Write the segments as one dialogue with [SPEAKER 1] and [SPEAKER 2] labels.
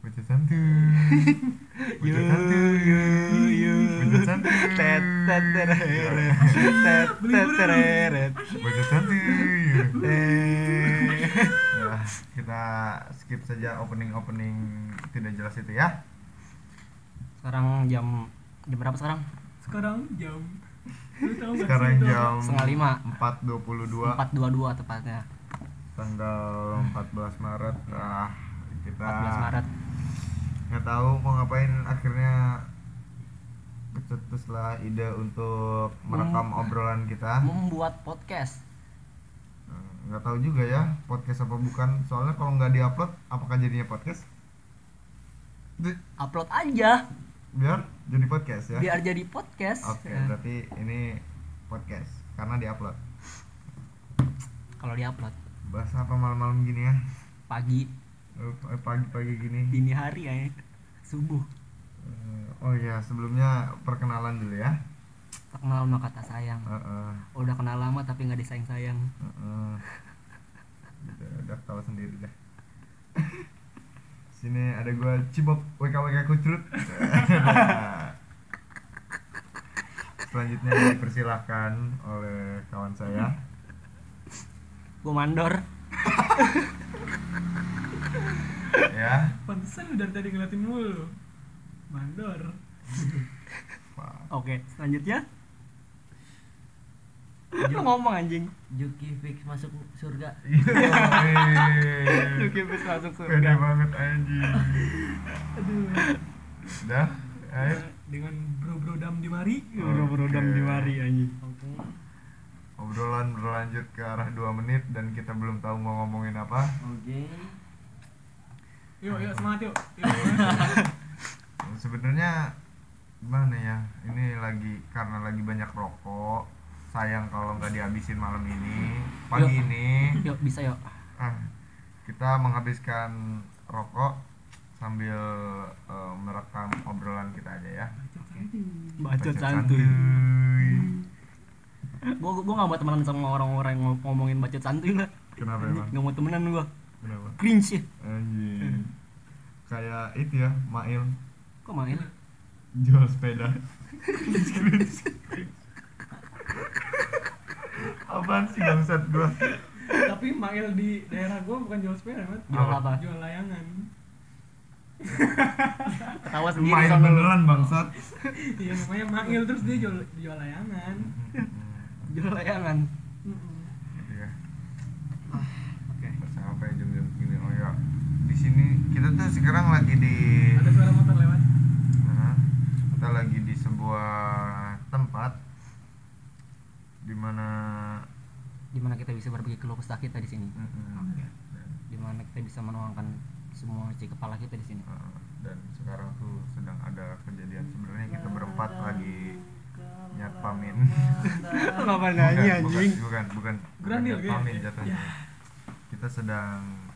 [SPEAKER 1] Baca santuy. Baca santuy. Baca santuy.
[SPEAKER 2] Tet tet tereret. Tet tet tereret.
[SPEAKER 1] Baca santuy.
[SPEAKER 2] Eh.
[SPEAKER 1] Ya, kita skip saja opening-opening tidak jelas itu ya.
[SPEAKER 2] Sekarang jam jam berapa sekarang?
[SPEAKER 3] Sekarang jam
[SPEAKER 1] Sekarang jam
[SPEAKER 2] Setengah lima.
[SPEAKER 1] 4.22
[SPEAKER 2] Empat dua dua tepatnya.
[SPEAKER 1] tanggal 14 Maret. Nah, kita
[SPEAKER 2] 14 Maret.
[SPEAKER 1] Nggak tahu mau ngapain akhirnya kecetuslah ide untuk merekam obrolan kita.
[SPEAKER 2] Membuat podcast.
[SPEAKER 1] Eh, nggak tahu juga ya podcast apa bukan. Soalnya kalau nggak diupload apakah jadinya podcast? Di-
[SPEAKER 2] Upload aja.
[SPEAKER 1] Biar jadi podcast ya?
[SPEAKER 2] Biar jadi podcast.
[SPEAKER 1] oke
[SPEAKER 2] Eh,
[SPEAKER 1] berarti ini podcast karena diupload.
[SPEAKER 2] Kalau diupload.
[SPEAKER 1] Bahas apa malam-malam gini ya?
[SPEAKER 2] Pagi.
[SPEAKER 1] Eh, pagi-pagi gini.
[SPEAKER 2] Dini hari ya. Subuh.
[SPEAKER 1] Eh, oh ya sebelumnya perkenalan dulu ya
[SPEAKER 2] Tak kenal maka kata sayang.
[SPEAKER 1] Eh, eh,
[SPEAKER 2] Udah kenal lama tapi nggak disayang-sayang.
[SPEAKER 1] eh, eh. udah, udah tahu sendiri dah sini ada gua cibok WKWK kucrut selanjutnya dipersilahkan oleh kawan saya
[SPEAKER 2] Gue mandor.
[SPEAKER 1] ya
[SPEAKER 3] Pantesan lu dari tadi ngeliatin mulu Mandor.
[SPEAKER 2] Oke, selanjutnya. Lu ngomong anjing.
[SPEAKER 4] Juki fix masuk surga.
[SPEAKER 2] Lu
[SPEAKER 1] Wih,
[SPEAKER 2] kipis masuk
[SPEAKER 1] pede
[SPEAKER 2] surga.
[SPEAKER 1] banget anjing
[SPEAKER 3] Aduh
[SPEAKER 1] udah ayo
[SPEAKER 3] Dengan bro-bro dam di mari
[SPEAKER 2] Buru-buru dam di mari anjing.
[SPEAKER 4] Oke.
[SPEAKER 1] obrolan berlanjut ke arah 2 menit dan kita belum tahu mau ngomongin apa
[SPEAKER 4] Oke.
[SPEAKER 3] Yuk yuk semangat yuk, yuk.
[SPEAKER 1] sebenarnya gimana ya ini lagi karena lagi banyak rokok sayang kalau nggak dihabisin malam ini pagi
[SPEAKER 2] Yuk.
[SPEAKER 1] ini
[SPEAKER 2] Yuk, bisa yuk.
[SPEAKER 1] ah, kita menghabiskan rokok sambil eh, merekam obrolan kita aja ya
[SPEAKER 2] Bacot
[SPEAKER 1] Bacot
[SPEAKER 2] santuy.
[SPEAKER 1] santuy.
[SPEAKER 2] Gua gua gak mau temenan sama orang-orang yang ngom- ngomongin bacot santuy lah.
[SPEAKER 1] kenapa emang
[SPEAKER 2] Gak mau temenan gua.
[SPEAKER 1] Kenapa?
[SPEAKER 2] Cringe ya.
[SPEAKER 1] anjing. Kayak itu ya Mail.
[SPEAKER 2] Kok main?
[SPEAKER 1] jual sepeda. Apaan sih bangsat gua?
[SPEAKER 3] Tapi Mail di daerah gua bukan jual sepeda Mat.
[SPEAKER 2] Jual apa?
[SPEAKER 3] Jual layangan.
[SPEAKER 2] Ketawa sendiri lu.
[SPEAKER 1] beneran bangsat.
[SPEAKER 3] Iya namanya Mail terus dia jual, jual layangan.
[SPEAKER 2] Jual layangan.
[SPEAKER 3] Mm-mm.
[SPEAKER 1] Gitu ya.
[SPEAKER 2] Oke.
[SPEAKER 1] Bahasa apa ya jam-jam segini oh ya di sini. Kita tuh sekarang lagi di
[SPEAKER 3] Ada suara motor lewat.
[SPEAKER 1] Nah, kita lagi di sebuah tempat di
[SPEAKER 2] mana Di mana kita bisa berbagi keluh kesah kita di sini.
[SPEAKER 1] Mm-mm. dan,
[SPEAKER 2] Di mana kita bisa menuangkan semua isi kepala kita di sini.
[SPEAKER 1] uh, dan sekarang tuh sedang ada kejadian. Sebenarnya kita berempat lagi nyatpamin
[SPEAKER 2] Kenapa
[SPEAKER 1] bukan, bukan bukan. Bukan
[SPEAKER 3] Granil,
[SPEAKER 1] bukan nyatpamin
[SPEAKER 3] gitu.
[SPEAKER 1] jatuhnya. Kita sedang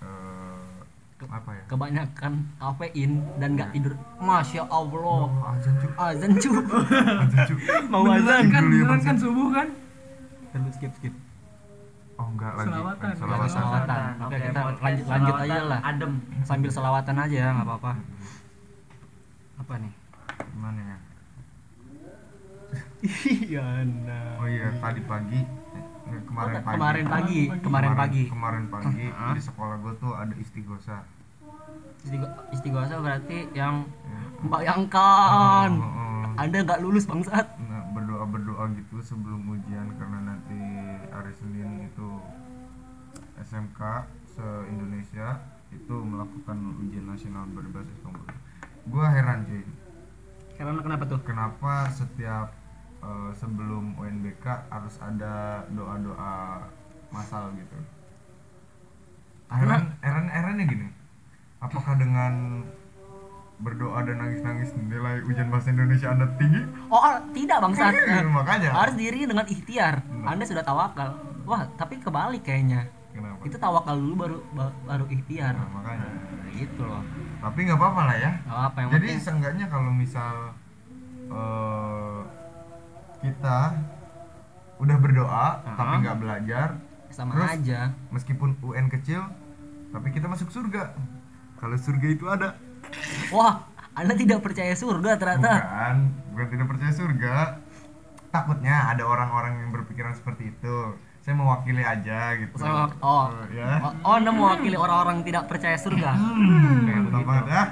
[SPEAKER 1] apa ya
[SPEAKER 2] Kebanyakan kafein dan nggak tidur. Masya Allah.
[SPEAKER 1] Oh, azan cuk
[SPEAKER 2] Azan cu.
[SPEAKER 1] azan cuk
[SPEAKER 2] Mau azan
[SPEAKER 3] Kan beneran kan subuh kan
[SPEAKER 2] Terus skip skip.
[SPEAKER 1] oh enggak lagi
[SPEAKER 3] Selawatan.
[SPEAKER 1] lagi
[SPEAKER 2] Selawatan.
[SPEAKER 1] selawatan
[SPEAKER 2] Oke, kita lanjut- lanjut aja lah.
[SPEAKER 4] Adem.
[SPEAKER 2] Sambil selawatan aja nggak apa-apa. Apa nih?
[SPEAKER 1] gimana ya
[SPEAKER 2] Iya, nah.
[SPEAKER 1] oh iya tadi pagi kemarin pagi
[SPEAKER 2] Kemarin pagi, kemarin pagi.
[SPEAKER 1] kemarin pagi di sekolah gue tuh ada istighosa
[SPEAKER 2] Istigo- Istighosa berarti yang
[SPEAKER 1] Ya.
[SPEAKER 2] membayangkan
[SPEAKER 1] Oh, oh, oh.
[SPEAKER 2] Anda nggak lulus bangsat.
[SPEAKER 1] Nah, berdoa berdoa gitu sebelum ujian karena nanti hari Senin itu SMK se Indonesia itu melakukan ujian nasional berbasis komputer. Gua heran cuy,
[SPEAKER 2] Karena kenapa tuh?
[SPEAKER 1] kenapa setiap eh, sebelum UNBK harus ada doa doa masal gitu. Heran, heran, herannya gini, apakah dengan berdoa dan nangis-nangis nilai ujian bahasa Indonesia anda tinggi?
[SPEAKER 2] Oh, ah, tidak bangsat.
[SPEAKER 1] Makanya.
[SPEAKER 2] Harus diri dengan ikhtiar.
[SPEAKER 1] Hmm.
[SPEAKER 2] Anda sudah tawakal. Wah, tapi kebalik kayaknya.
[SPEAKER 1] Kenapa?
[SPEAKER 2] Itu tawakal dulu baru ba- baru ikhtiar.
[SPEAKER 1] Nah, makanya.
[SPEAKER 2] Nah, gitu loh.
[SPEAKER 1] Tapi nggak apa-apa lah ya.
[SPEAKER 2] Gak apa yang
[SPEAKER 1] Jadi
[SPEAKER 2] penting
[SPEAKER 1] seenggaknya kalau misal eh, kita udah berdoa
[SPEAKER 2] Aha.
[SPEAKER 1] tapi nggak belajar,
[SPEAKER 2] sama
[SPEAKER 1] terus-
[SPEAKER 2] aja.
[SPEAKER 1] meskipun UN kecil, tapi kita masuk surga. Kalau surga itu ada.
[SPEAKER 2] Wah, Anda tidak percaya surga ternyata.
[SPEAKER 1] bukan bukan tidak percaya surga takutnya ada orang-orang yang berpikiran seperti itu saya mewakili aja gitu
[SPEAKER 2] Sama- oh.
[SPEAKER 1] ya
[SPEAKER 2] Oh, oh, Anda mewakili orang-orang tidak percaya surga.
[SPEAKER 1] Hmm,
[SPEAKER 2] begitu.
[SPEAKER 1] banget ya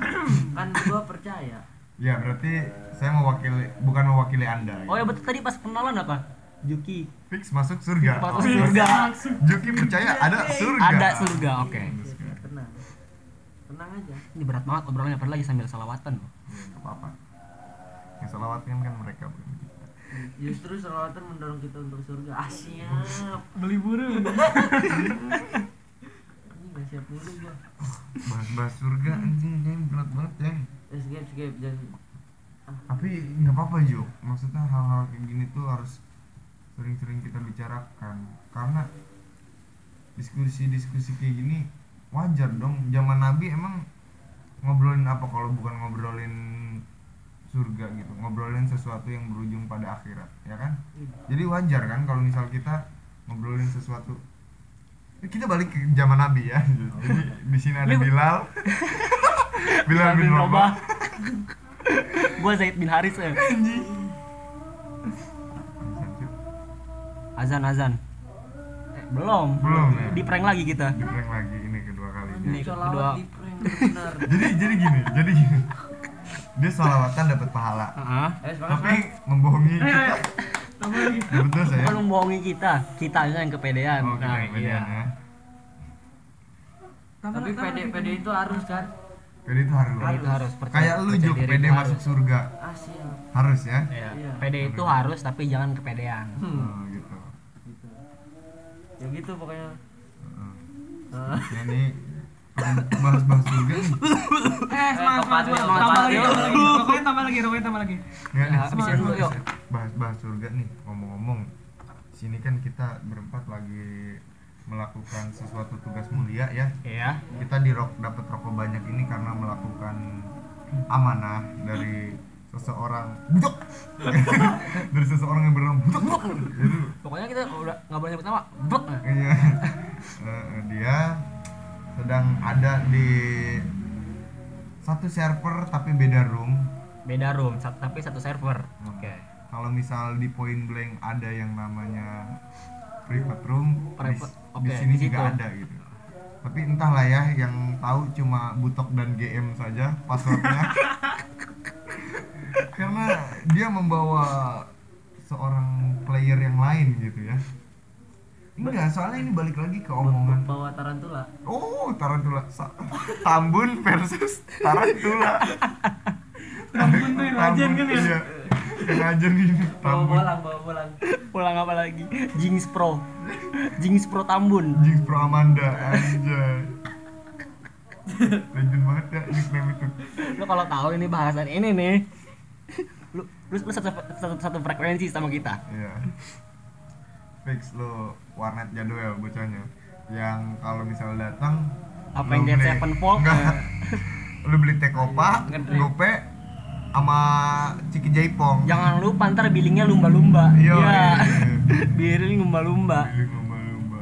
[SPEAKER 4] Kan gua percaya.
[SPEAKER 1] Ya berarti saya mewakili bukan mewakili anda
[SPEAKER 2] Oh ya
[SPEAKER 1] gitu.
[SPEAKER 2] betul tadi pas kenalan apa? Juki.
[SPEAKER 1] fix masuk surga
[SPEAKER 2] Masuk
[SPEAKER 1] Oh,
[SPEAKER 2] surga.
[SPEAKER 1] Juki percaya ada surga
[SPEAKER 2] Ada surga, oke.
[SPEAKER 4] Tenang. Tenang aja.
[SPEAKER 2] Ini berat banget obrolannya padahal lagi sambil salawatan loh.
[SPEAKER 1] Ya, nggak apa-apa yang salawatkan kan mereka bukan kita.
[SPEAKER 4] Justru selawatan mendorong kita untuk surga. Ah, siap.
[SPEAKER 3] Beli burung.
[SPEAKER 4] Ini gak siap dulu gua.
[SPEAKER 1] bahas-bahas surga anjing ini berat banget ya
[SPEAKER 4] Eh, skip skip jangan.
[SPEAKER 1] tapi nggak apa-apa Jo. Maksudnya hal-hal kayak gini tuh harus sering-sering kita bicarakan. Karena diskusi-diskusi kayak gini wajar dong. Zaman Nabi emang ngobrolin apa? Kalau bukan ngobrolin surga gitu. Ngobrolin sesuatu yang berujung pada akhirat ya kan? Jadi wajar kan kalau misal kita ngobrolin sesuatu? Kita balik ke zaman Nabi ya. Jadi di sini ada Bilal Bilal bin Rabah
[SPEAKER 2] Gua Zaid bin Haris ya. Azan azan. Eh, belum.
[SPEAKER 1] Belum, ya?
[SPEAKER 2] Di prank lagi kita.
[SPEAKER 1] di prank lagi ini kedua kalinya
[SPEAKER 2] Ini kedua.
[SPEAKER 4] di prank benar.
[SPEAKER 1] jadi jadi gini jadi gini dia salawatan dapat pahala
[SPEAKER 2] Heeh.
[SPEAKER 4] Eh, semangat.
[SPEAKER 1] tapi membohongi kita
[SPEAKER 3] Tambah lagi.
[SPEAKER 1] ya, betul saya
[SPEAKER 2] Kalau membohongi kita, kitanya yang kepedean.
[SPEAKER 1] oh kita
[SPEAKER 2] nah,
[SPEAKER 1] kepedean
[SPEAKER 2] iya.
[SPEAKER 1] ya
[SPEAKER 4] Tapi pede pede itu harus kan?
[SPEAKER 1] Jadi itu harus
[SPEAKER 2] Itu harus percaya.
[SPEAKER 1] kayak lu juk pede masuk
[SPEAKER 2] harus.
[SPEAKER 1] surga
[SPEAKER 4] Ah, siap.
[SPEAKER 1] harus ya
[SPEAKER 2] Iya.
[SPEAKER 4] Iya.
[SPEAKER 2] Pede itu harus tapi jangan kepedean.
[SPEAKER 4] Hmm.
[SPEAKER 1] oh, gitu
[SPEAKER 4] Gitu. Ya gitu pokoknya.
[SPEAKER 1] Heeh. Ya nih bahas-bahas surga nih
[SPEAKER 3] Eh, semangat, semangat,
[SPEAKER 4] kepadanya,
[SPEAKER 3] semangat. Tambah lagi,
[SPEAKER 2] kepadanya.
[SPEAKER 3] tambah lagi. Rokoknya tambah lagi, rokoknya tambah lagi.
[SPEAKER 1] Nggak nih,
[SPEAKER 2] Ya, habis
[SPEAKER 1] serius,
[SPEAKER 2] dulu, yuk.
[SPEAKER 1] bahas-bahas surga nih ngomong-ngomong sini kan kita berempat lagi melakukan sesuatu tugas mulia ya.
[SPEAKER 2] Iya.
[SPEAKER 1] kita di rok dapat rokok banyak ini karena melakukan amanah dari seseorang. Butok dari seseorang yang bernama itu.
[SPEAKER 2] Pokoknya kita udah nggak boleh nyebut nama.
[SPEAKER 1] Iya. Eh, dia sedang ada di satu server tapi beda room.
[SPEAKER 2] Beda room, sat- tapi satu server. Oke.
[SPEAKER 1] kalau misal di point blank ada yang namanya private room di,
[SPEAKER 2] Private,
[SPEAKER 1] di sini juga ada gitu tapi entahlah ya yang tahu cuma butok dan GM saja passwordnya karena dia membawa seorang player yang lain gitu ya enggak soalnya ini balik lagi ke omongan
[SPEAKER 4] Bawa tarantula.
[SPEAKER 1] oh tarantula Sa- Tambun versus tarantula
[SPEAKER 3] Tambun tuh yang ngajen kan ya?
[SPEAKER 1] iya. yang ngajen ini
[SPEAKER 4] Bawa
[SPEAKER 1] Tambun
[SPEAKER 4] bolang, bawa bolang.
[SPEAKER 2] Pulang apa lagi? Jinx Pro. Jinx Pro Tambun.
[SPEAKER 1] Jinx Pro Amanda anjay legend banget ya nickname itu
[SPEAKER 2] Lu kalau tahu ini bahasan ini nih. Lu lu, lu satu, satu, satu frekuensi sama kita.
[SPEAKER 1] iya fix lo warnet jadwal bocahnya yang kalau misal datang
[SPEAKER 2] Apa yang
[SPEAKER 1] beli-
[SPEAKER 2] Sevenfold?
[SPEAKER 1] enggak lu beli tekopa
[SPEAKER 2] Ngeri.
[SPEAKER 1] gope sama ciki jaipong
[SPEAKER 2] Jangan lupa ntar billingnya lumba-lumba.
[SPEAKER 1] Iya.
[SPEAKER 2] Billing lumba-lumba.
[SPEAKER 1] Beli lumba-lumba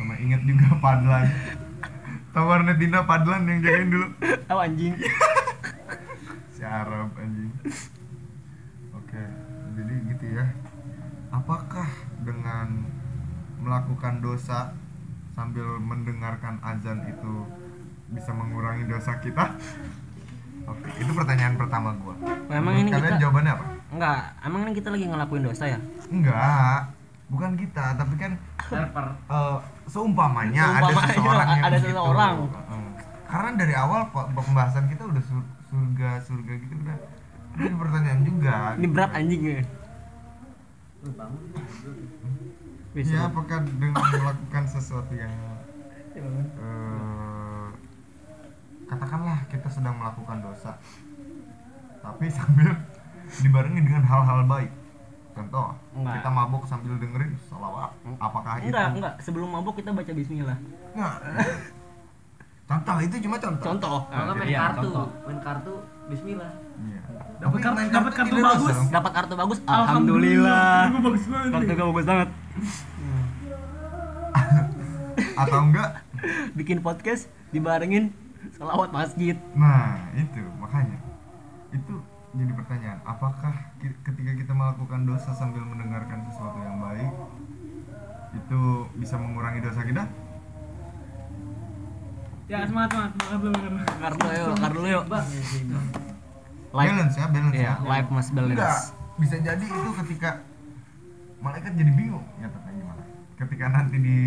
[SPEAKER 1] sama inget juga Padlan tahu warnet Dinda Padlan yang jagain dulu
[SPEAKER 2] Tahu anjing.
[SPEAKER 1] si Arab anjing oke jadi gitu ya apakah dengan melakukan dosa sambil mendengarkan azan itu bisa mengurangi dosa kita oke itu pertanyaan pertama gua
[SPEAKER 2] Memang
[SPEAKER 1] Menurut
[SPEAKER 2] ini
[SPEAKER 1] kalian
[SPEAKER 2] kita-
[SPEAKER 1] jawabannya apa
[SPEAKER 2] Enggak, emang ini kita lagi ngelakuin dosa ya?
[SPEAKER 1] enggak bukan kita tapi kan
[SPEAKER 4] Server.
[SPEAKER 1] eh, seumpamanya, ada seseorang yang
[SPEAKER 2] ada seseorang.
[SPEAKER 1] Heeh. karena dari awal pembahasan kita udah sur- surga surga gitu udah ini pertanyaan juga
[SPEAKER 2] Ini berat anjing ya. Wis,
[SPEAKER 1] ya apakah dengan melakukan sesuatu yang eh, katakanlah kita sedang melakukan dosa tapi sambil dibarengi dengan hal-hal baik contoh
[SPEAKER 2] Enggak.
[SPEAKER 1] kita mabuk sambil dengerin salawat apakah
[SPEAKER 2] Enggak,
[SPEAKER 1] itu
[SPEAKER 2] enggak. Sebelum mabuk kita baca bismillah.
[SPEAKER 1] Nggak. contoh itu cuma contoh
[SPEAKER 2] Contoh.
[SPEAKER 4] Kalau main
[SPEAKER 2] Iya,
[SPEAKER 4] kartu,
[SPEAKER 2] contoh.
[SPEAKER 4] main kartu Bismillah.
[SPEAKER 1] Iya.
[SPEAKER 3] Dapat kartu- dapat kartu
[SPEAKER 1] tidak
[SPEAKER 3] bagus.
[SPEAKER 2] Dapat kartu bagus.
[SPEAKER 3] Alhamdulillah.
[SPEAKER 2] Alhamdulillah.
[SPEAKER 3] Itu bagus banget.
[SPEAKER 2] Kartu gue bagus banget.
[SPEAKER 1] atau enggak
[SPEAKER 2] Bikin podcast dibarengin Salawat masjid.
[SPEAKER 1] Nah, itu makanya. Itu jadi pertanyaan, apakah ketika kita melakukan dosa sambil mendengarkan sesuatu yang baik itu bisa mengurangi dosa kita?
[SPEAKER 3] Ya semangat semangat semangat dulu
[SPEAKER 2] Bakar dulu yuk, bakar dulu yuk.
[SPEAKER 4] Ya.
[SPEAKER 2] Life,
[SPEAKER 1] balance ya, balance
[SPEAKER 2] iya,
[SPEAKER 1] ya.
[SPEAKER 2] life must
[SPEAKER 1] Enggak,
[SPEAKER 2] balance.
[SPEAKER 1] bisa jadi itu ketika malaikat jadi bingung nyatanya gimana. Ketika nanti di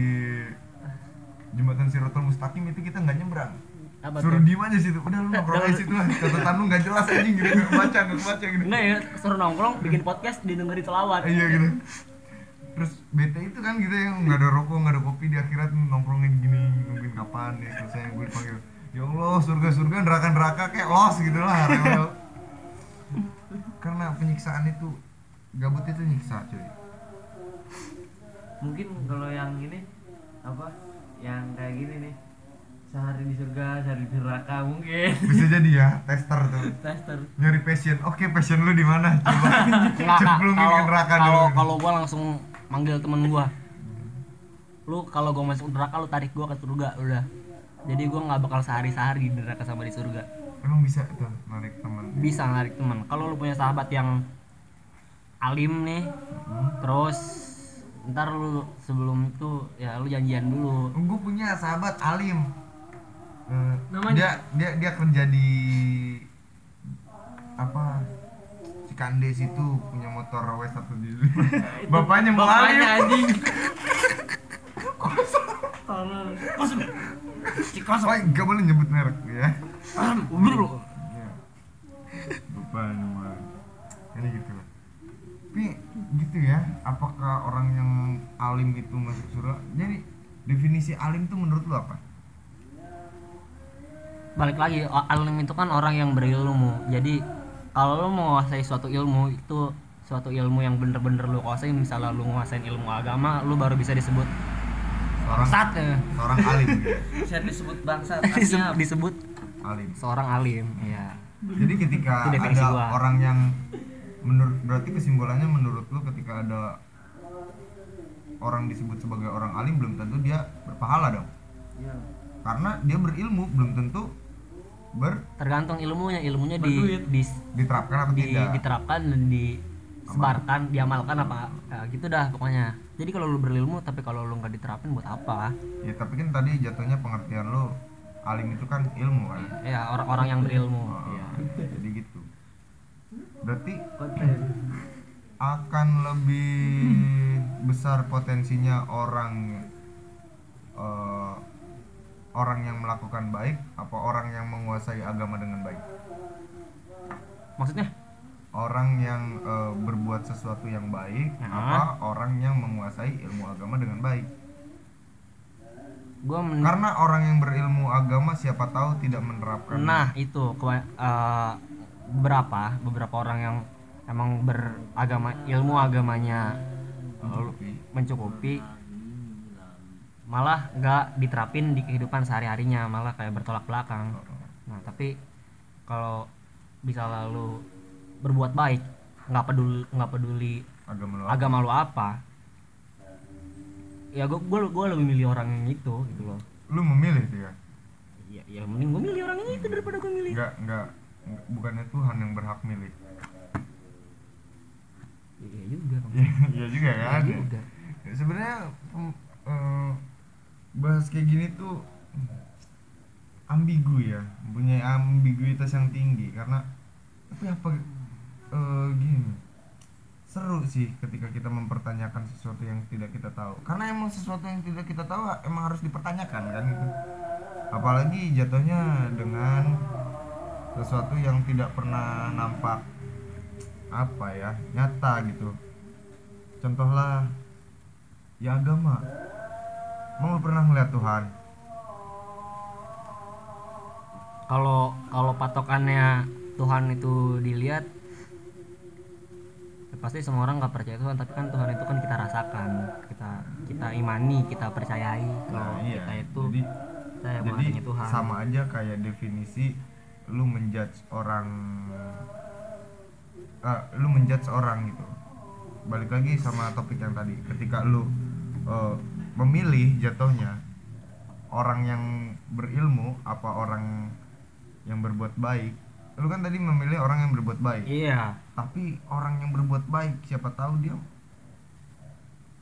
[SPEAKER 1] jembatan Siratul Mustaqim itu kita nggak nyebrang.
[SPEAKER 2] Apa
[SPEAKER 1] Suruh diem aja situ. Udah lu nongkrong aja situ lah. Catatan lu nggak jelas anjing gitu nggak kebaca nggak kebaca gitu.
[SPEAKER 2] Enggak ya, suruh nongkrong bikin podcast didengerin selawat.
[SPEAKER 1] Iya gitu. Terus bete itu kan gitu yang nggak ada rokok nggak ada kopi di akhirat nongkrongin gini nungguin kapan ya selesai gue panggil ya Allah surga surga neraka neraka kayak los gitu lah rewel. karena penyiksaan itu gabut itu nyiksa cuy
[SPEAKER 4] Mungkin kalau yang ini apa? Yang kayak gini nih. Sehari di surga, sehari di neraka mungkin.
[SPEAKER 1] bisa jadi ya tester tuh
[SPEAKER 4] Tester.
[SPEAKER 1] nyari passion oke passion lu di mana coba
[SPEAKER 2] kalau
[SPEAKER 1] ke neraka
[SPEAKER 2] kalau
[SPEAKER 1] dulu
[SPEAKER 2] kalau gua langsung manggil temen gua. Lu kalau gua masuk neraka lu tarik gua ke surga udah. Jadi gua nggak bakal sehari-sehari di neraka sama di surga.
[SPEAKER 1] emang bisa tuh narik teman
[SPEAKER 2] Bisa narik teman. Kalau lu punya sahabat yang alim nih,
[SPEAKER 1] Hmm.
[SPEAKER 2] terus ntar lu sebelum itu ya lu janjian dulu.
[SPEAKER 1] gue punya sahabat alim Eh,
[SPEAKER 3] Namanya?
[SPEAKER 1] dia dia dia kerja di apa Cikandes itu punya motor W1 di bapaknya mau alim
[SPEAKER 4] Bapaknya anjing.
[SPEAKER 3] tolong.
[SPEAKER 1] oh gak boleh nyebut merek ya
[SPEAKER 2] Udah lu.
[SPEAKER 1] Iya. bapaknya mau alim ini gitu lah tapi gitu ya apakah orang yang alim itu masuk surga jadi definisi alim tuh menurut lu apa
[SPEAKER 2] balik lagi alim itu kan orang yang berilmu jadi kalau lu mau menguasai suatu ilmu itu suatu ilmu yang bener-bener lu kuasai misalnya lu nguasain ilmu agama lu baru bisa disebut
[SPEAKER 1] seorang
[SPEAKER 2] sat ya.
[SPEAKER 1] seorang alim.
[SPEAKER 4] Bisa disebut bangsa.
[SPEAKER 2] disebut, disebut
[SPEAKER 1] alim
[SPEAKER 2] seorang alim ya
[SPEAKER 1] Jadi ketika ada
[SPEAKER 2] gua.
[SPEAKER 1] orang yang menurut berarti kesimpulannya menurut lu ketika ada orang disebut sebagai orang alim belum tentu dia berpahala dong.
[SPEAKER 4] Iya.
[SPEAKER 1] Karena dia berilmu belum tentu ber
[SPEAKER 2] tergantung ilmunya ilmunya
[SPEAKER 3] Berduit.
[SPEAKER 2] di, di,
[SPEAKER 1] diterapkan atau
[SPEAKER 2] di-
[SPEAKER 1] tidak.
[SPEAKER 2] diterapkan dan disebarkan diamalkan apa ya, gitu dah pokoknya jadi kalau lu berilmu tapi kalau lu nggak diterapin buat apa
[SPEAKER 1] Ya tapi kan tadi jatuhnya pengertian lu alim itu kan ilmu kan.
[SPEAKER 2] ya orang-orang yang berilmu
[SPEAKER 1] Oh,
[SPEAKER 2] ya.
[SPEAKER 1] Jadi gitu. Berarti akan lebih besar potensinya orang eh, orang yang melakukan baik apa orang yang menguasai agama dengan baik?
[SPEAKER 2] Maksudnya?
[SPEAKER 1] Orang yang eh, berbuat sesuatu yang baik
[SPEAKER 2] Ya.
[SPEAKER 1] apa orang yang menguasai ilmu agama dengan baik?
[SPEAKER 2] Gua men-
[SPEAKER 1] karena orang yang berilmu agama siapa tahu tidak menerapkan.
[SPEAKER 2] Nah itu. Eh, berapa? Beberapa orang yang emang beragama ilmu agamanya
[SPEAKER 1] mencukupi.
[SPEAKER 2] mencukupi malah nggak diterapin di kehidupan sehari harinya malah kayak bertolak belakang. Nah tapi kalau bisa lalu berbuat baik nggak peduli nggak peduli
[SPEAKER 1] agama lu
[SPEAKER 2] agama lu apa ya gua gua, gua lebih milih orang yang itu gitu loh
[SPEAKER 1] lu memilih tuh ya
[SPEAKER 2] ya ya mending gua milih orang yang itu daripada gua milih
[SPEAKER 1] enggak enggak- bukannya Tuhan yang berhak milih
[SPEAKER 2] iya juga
[SPEAKER 1] Iya juga
[SPEAKER 2] Iya
[SPEAKER 1] kan.
[SPEAKER 2] juga.
[SPEAKER 1] Ya, Sebenarnya eh, bahas kayak gini tuh ambigu ya, mempunyai ambiguitas yang tinggi. Karena tapi apa eh, gini seru sih ketika kita mempertanyakan sesuatu yang tidak kita tahu. Karena emang sesuatu yang tidak kita tahu emang harus dipertanyakan kan? Gitu. apalagi jatuhnya dengan sesuatu yang tidak pernah nampak apa ya nyata gitu. Contohlah ya agama lu pernah ngeliat Tuhan?
[SPEAKER 2] Kalau kalau patokannya Tuhan itu dilihat ya pasti semua orang nggak percaya Tuhan. Tapi kan Tuhan itu kan kita rasakan kita kita imani kita percayai kalau kita itu
[SPEAKER 1] jadi
[SPEAKER 2] bahwa
[SPEAKER 1] jadi
[SPEAKER 2] Tuhan.
[SPEAKER 1] sama aja kayak definisi lu menjudge orang eh, lu menjudge orang gitu. Balik lagi sama topik yang tadi ketika lu eh, memilih jatuhnya orang yang berilmu apa orang yang berbuat baik. Lu kan tadi memilih orang yang berbuat baik.
[SPEAKER 2] Iya.
[SPEAKER 1] Tapi orang yang berbuat baik siapa tahu dia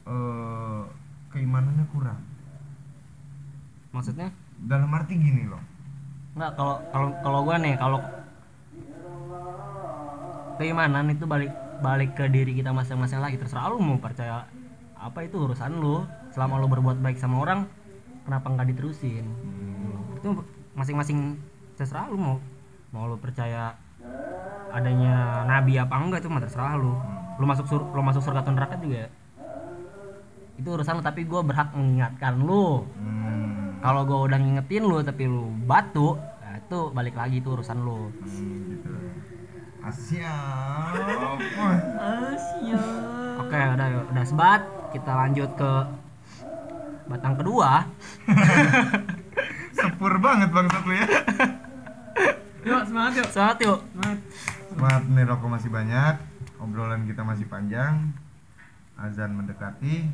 [SPEAKER 1] eh keimanannya kurang.
[SPEAKER 2] Maksudnya?
[SPEAKER 1] Dalam arti gini loh.
[SPEAKER 2] Nggak kalau kalau kalau gue nih kalau keimanan itu balik balik ke diri kita masing-masing lagi terserah lu mau percaya apa itu urusan lu? Selama lu berbuat baik sama orang kenapa nggak diterusin? Itu masing-masing terserah lu mau mau lu percaya adanya nabi apa enggak itu mah terserah lu. Lu masuk sur lu masuk surga atau neraka juga itu urusan lu tapi gue berhak mengingatkan lu.
[SPEAKER 1] Hmm,
[SPEAKER 2] kalau gue udah ngingetin lu tapi lu batu ya itu balik lagi itu urusan lu.
[SPEAKER 1] Hmm, gitu asyik
[SPEAKER 2] oke udah udah sebat kita lanjut ke batang kedua
[SPEAKER 1] sepur banget bangsat lu ya
[SPEAKER 3] Yuk semangat yuk.
[SPEAKER 2] semangat yuk
[SPEAKER 3] Semangat.
[SPEAKER 1] Semangat nih rokok masih banyak obrolan kita masih panjang azan mendekati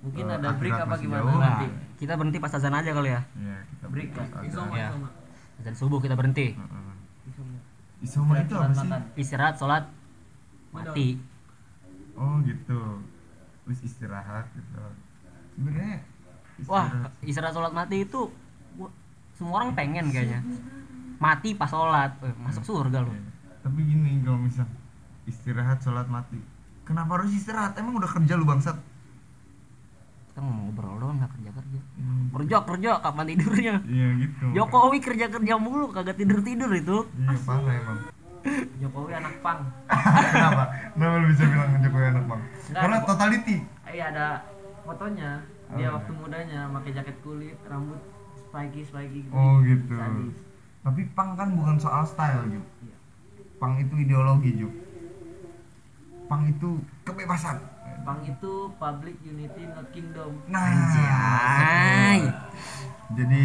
[SPEAKER 4] mungkin
[SPEAKER 1] Eh,
[SPEAKER 4] ada break apa gimana
[SPEAKER 1] jauh.
[SPEAKER 4] nanti
[SPEAKER 2] Nah, kita berhenti pas azan aja kali ya
[SPEAKER 1] ya kita
[SPEAKER 4] Break
[SPEAKER 1] pas
[SPEAKER 4] ya?
[SPEAKER 1] azan.
[SPEAKER 3] Isoma
[SPEAKER 2] Ya. azan subuh kita berhenti
[SPEAKER 1] Heeh. Isoma itu apa sih?
[SPEAKER 4] makan
[SPEAKER 2] istirahat sholat mati
[SPEAKER 1] Oh gitu. Wis istirahat gitu. Sebenarnya
[SPEAKER 2] wah
[SPEAKER 1] istirahat.
[SPEAKER 2] sholat mati itu semua orang pengen kayaknya mati pas sholat Eh, masuk surga lu
[SPEAKER 1] Iya. Tapi gini kalau misal istirahat sholat mati. Kenapa harus istirahat? Emang udah kerja lu bangsat?
[SPEAKER 2] kita mau ngobrol doang nggak kerja kerja
[SPEAKER 1] Hmm,
[SPEAKER 2] kerja kerja kapan tidurnya
[SPEAKER 1] Iya gitu.
[SPEAKER 2] Jokowi kerja kerja mulu kagak tidur tidur itu
[SPEAKER 1] Iya parah emang.
[SPEAKER 4] Jokowi anak pang
[SPEAKER 1] Kenapa? Kenapa lu bisa bilang Jokowi anak bang?
[SPEAKER 4] Enggak,
[SPEAKER 1] Karena totality.
[SPEAKER 4] iya ada fotonya dia
[SPEAKER 1] Oh.
[SPEAKER 4] waktu mudanya pakai jaket kulit rambut spiky spiky gitu
[SPEAKER 1] Oh gitu.
[SPEAKER 4] Sadis.
[SPEAKER 1] Tapi pang kan bukan soal style Juk.
[SPEAKER 4] Iya.
[SPEAKER 1] Pang itu ideologi Juk. Pang itu kebebasan.
[SPEAKER 4] pang itu public unity not kingdom
[SPEAKER 1] Nah,
[SPEAKER 2] Anjay.
[SPEAKER 1] Jadi